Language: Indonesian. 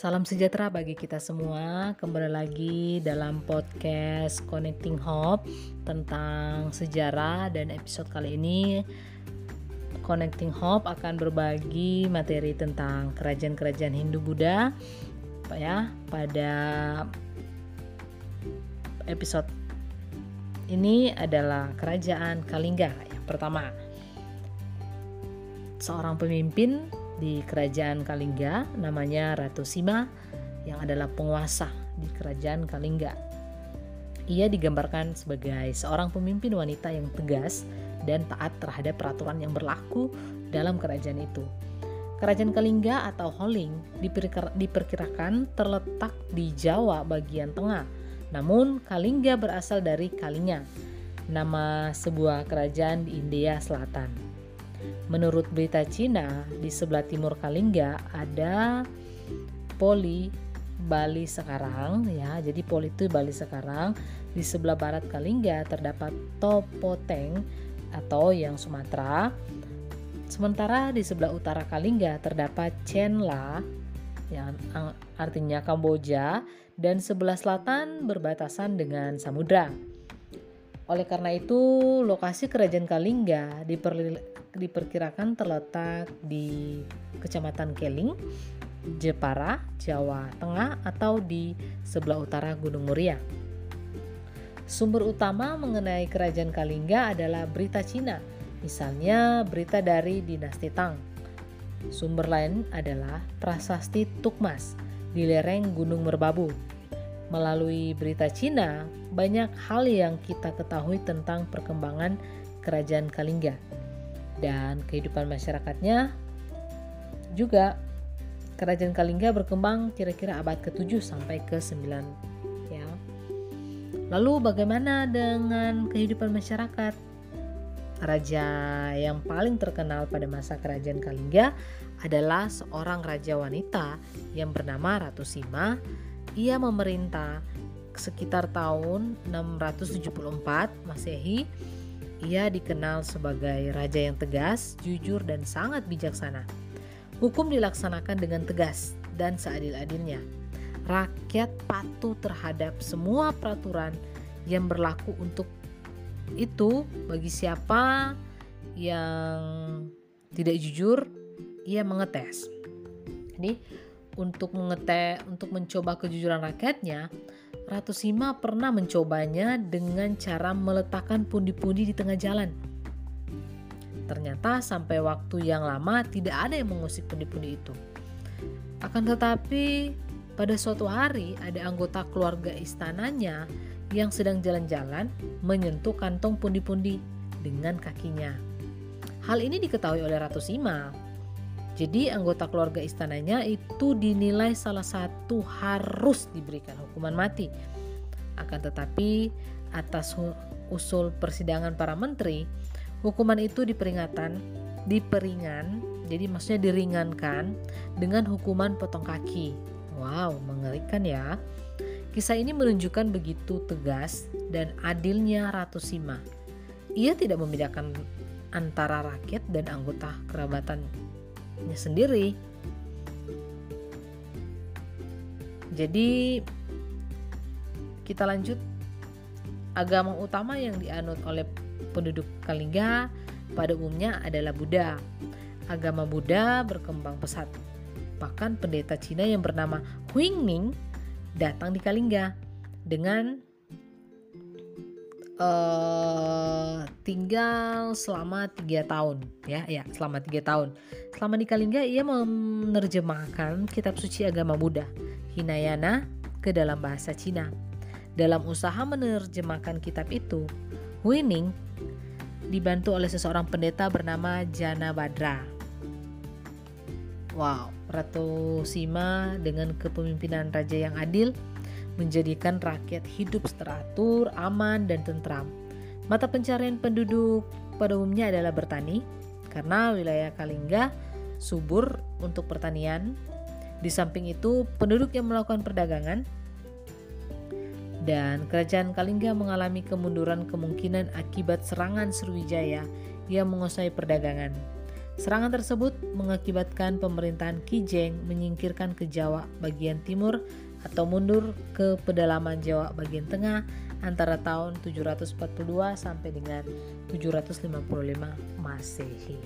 Salam sejahtera bagi kita semua. Kembali lagi dalam podcast Connecting Hope tentang sejarah dan episode kali ini Connecting Hope akan berbagi materi tentang kerajaan-kerajaan Hindu Buddha ya pada episode ini adalah kerajaan Kalingga yang pertama. Seorang pemimpin di kerajaan Kalingga namanya Ratu Sima yang adalah penguasa di kerajaan Kalingga. Ia digambarkan sebagai seorang pemimpin wanita yang tegas dan taat terhadap peraturan yang berlaku dalam kerajaan itu. Kerajaan Kalingga atau Holing diperkirakan terletak di Jawa bagian tengah. Namun Kalingga berasal dari Kalinga, nama sebuah kerajaan di India Selatan. Menurut berita Cina, di sebelah timur Kalingga ada Poli Bali sekarang ya. Jadi Poli itu Bali sekarang. Di sebelah barat Kalingga terdapat Topoteng atau yang Sumatera. Sementara di sebelah utara Kalingga terdapat Chenla yang artinya Kamboja dan sebelah selatan berbatasan dengan samudra. Oleh karena itu, lokasi kerajaan Kalingga diperkirakan terletak di Kecamatan Keling, Jepara, Jawa Tengah atau di sebelah utara Gunung Muria. Sumber utama mengenai kerajaan Kalingga adalah berita Cina, misalnya berita dari dinasti Tang. Sumber lain adalah prasasti Tukmas di lereng Gunung Merbabu. Melalui berita Cina, banyak hal yang kita ketahui tentang perkembangan kerajaan Kalingga dan kehidupan masyarakatnya juga kerajaan Kalingga berkembang kira-kira abad ke-7 sampai ke-9 ya. Lalu bagaimana dengan kehidupan masyarakat? Raja yang paling terkenal pada masa kerajaan Kalingga adalah seorang raja wanita yang bernama Ratu Sima. Ia memerintah sekitar tahun 674 Masehi ia dikenal sebagai raja yang tegas, jujur, dan sangat bijaksana. Hukum dilaksanakan dengan tegas dan seadil-adilnya. Rakyat patuh terhadap semua peraturan yang berlaku untuk itu bagi siapa yang tidak jujur ia mengetes. Jadi untuk mengetes untuk mencoba kejujuran rakyatnya Ratu Sima pernah mencobanya dengan cara meletakkan pundi-pundi di tengah jalan. Ternyata sampai waktu yang lama tidak ada yang mengusik pundi-pundi itu. Akan tetapi pada suatu hari ada anggota keluarga istananya yang sedang jalan-jalan menyentuh kantong pundi-pundi dengan kakinya. Hal ini diketahui oleh Ratu Sima jadi anggota keluarga istananya itu dinilai salah satu harus diberikan hukuman mati. Akan tetapi atas usul persidangan para menteri, hukuman itu diperingatan, diperingan, jadi maksudnya diringankan dengan hukuman potong kaki. Wow, mengerikan ya. Kisah ini menunjukkan begitu tegas dan adilnya Ratu Sima. Ia tidak membedakan antara rakyat dan anggota kerabatan sendiri. Jadi kita lanjut agama utama yang dianut oleh penduduk Kalingga pada umumnya adalah Buddha. Agama Buddha berkembang pesat. Bahkan pendeta Cina yang bernama Huingming datang di Kalingga dengan uh, tinggal selama tiga tahun ya ya selama tiga tahun. Selama di Kalingga ia menerjemahkan kitab suci agama Buddha Hinayana ke dalam bahasa Cina. Dalam usaha menerjemahkan kitab itu Winning dibantu oleh seseorang pendeta bernama Jana Badra wow Ratu Sima dengan kepemimpinan raja yang adil menjadikan rakyat hidup teratur, aman, dan tentram. Mata pencarian penduduk pada umumnya adalah bertani, karena wilayah Kalingga subur untuk pertanian. Di samping itu, penduduk yang melakukan perdagangan dan kerajaan Kalingga mengalami kemunduran kemungkinan akibat serangan Sriwijaya yang menguasai perdagangan. Serangan tersebut mengakibatkan pemerintahan Kijeng menyingkirkan ke Jawa bagian timur atau mundur ke pedalaman Jawa bagian tengah antara tahun 742 sampai dengan 755 Masehi.